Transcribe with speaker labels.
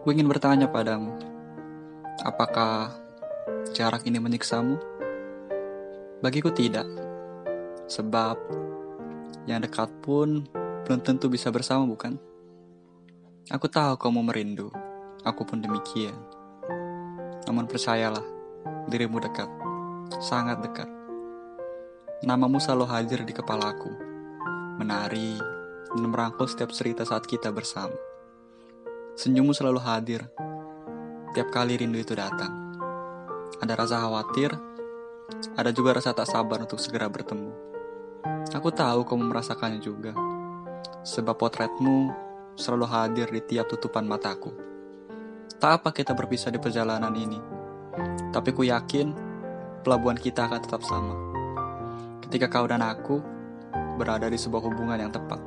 Speaker 1: Aku ingin bertanya padamu, apakah jarak ini menyiksamu? Bagiku tidak, sebab yang dekat pun belum tentu bisa bersama, bukan? Aku tahu kamu merindu, aku pun demikian. Namun percayalah, dirimu dekat, sangat dekat. Namamu selalu hadir di kepalaku, menari dan merangkul setiap cerita saat kita bersama. Senyummu selalu hadir, tiap kali rindu itu datang. Ada rasa khawatir, ada juga rasa tak sabar untuk segera bertemu. Aku tahu kamu merasakannya juga, sebab potretmu selalu hadir di tiap tutupan mataku. Tak apa kita berpisah di perjalanan ini, tapi ku yakin pelabuhan kita akan tetap sama ketika kau dan aku berada di sebuah hubungan yang tepat.